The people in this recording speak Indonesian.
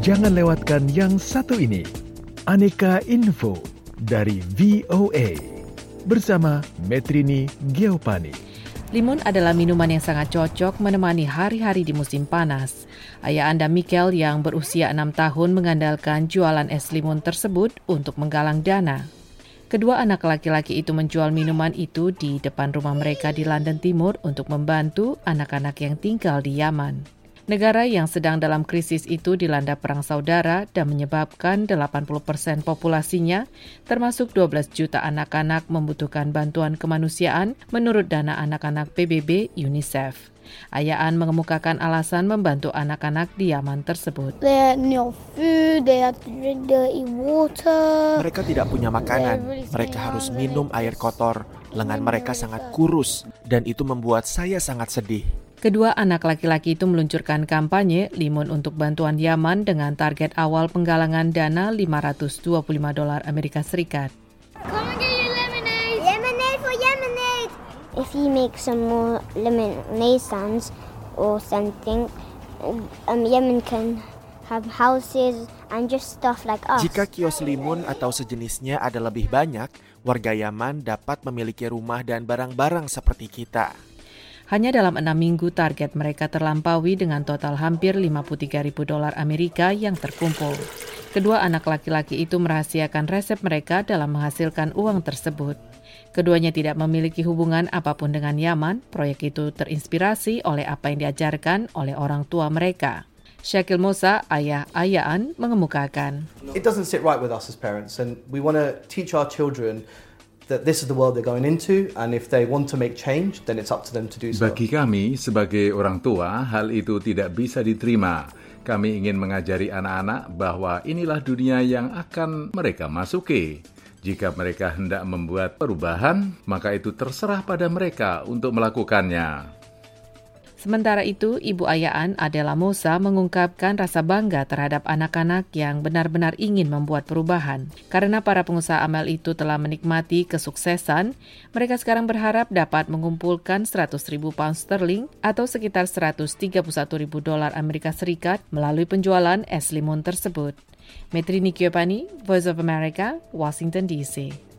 Jangan lewatkan yang satu ini. Aneka Info dari VOA bersama Metrini Geopani. Limun adalah minuman yang sangat cocok menemani hari-hari di musim panas. Ayah Anda Mikel yang berusia enam tahun mengandalkan jualan es limun tersebut untuk menggalang dana. Kedua anak laki-laki itu menjual minuman itu di depan rumah mereka di London Timur untuk membantu anak-anak yang tinggal di Yaman. Negara yang sedang dalam krisis itu dilanda perang saudara dan menyebabkan 80 persen populasinya, termasuk 12 juta anak-anak membutuhkan bantuan kemanusiaan menurut dana anak-anak PBB UNICEF. Ayaan mengemukakan alasan membantu anak-anak di Yaman tersebut. Mereka tidak punya makanan, mereka harus minum air kotor, lengan mereka sangat kurus, dan itu membuat saya sangat sedih. Kedua anak laki-laki itu meluncurkan kampanye Limun untuk bantuan Yaman dengan target awal penggalangan dana 525 dolar Amerika Serikat. Come and get your lemonade. Lemonade for lemonade. If you make some more lemonade stands or something, um, Yemen can have houses and just stuff like us. Jika kios limun atau sejenisnya ada lebih banyak, warga Yaman dapat memiliki rumah dan barang-barang seperti kita. Hanya dalam enam minggu target mereka terlampaui dengan total hampir 53 ribu dolar Amerika yang terkumpul. Kedua anak laki-laki itu merahasiakan resep mereka dalam menghasilkan uang tersebut. Keduanya tidak memiliki hubungan apa pun dengan Yaman. Proyek itu terinspirasi oleh apa yang diajarkan oleh orang tua mereka. Syakil Musa, ayah Ayaan, mengemukakan. It doesn't sit right with us as parents and we want to teach our children that this is the world they're going into and if they want to make change then it's up to them to do so. Bagi kami sebagai orang tua hal itu tidak bisa diterima. Kami ingin mengajari anak-anak bahwa inilah dunia yang akan mereka masuki. Jika mereka hendak membuat perubahan, maka itu terserah pada mereka untuk melakukannya. Sementara itu, Ibu Ayaan Adela Mosa mengungkapkan rasa bangga terhadap anak-anak yang benar-benar ingin membuat perubahan. Karena para pengusaha amal itu telah menikmati kesuksesan, mereka sekarang berharap dapat mengumpulkan 100 ribu pound sterling atau sekitar 131 ribu dolar Amerika Serikat melalui penjualan es limun tersebut. Metri Nikiopani, Voice of America, Washington DC.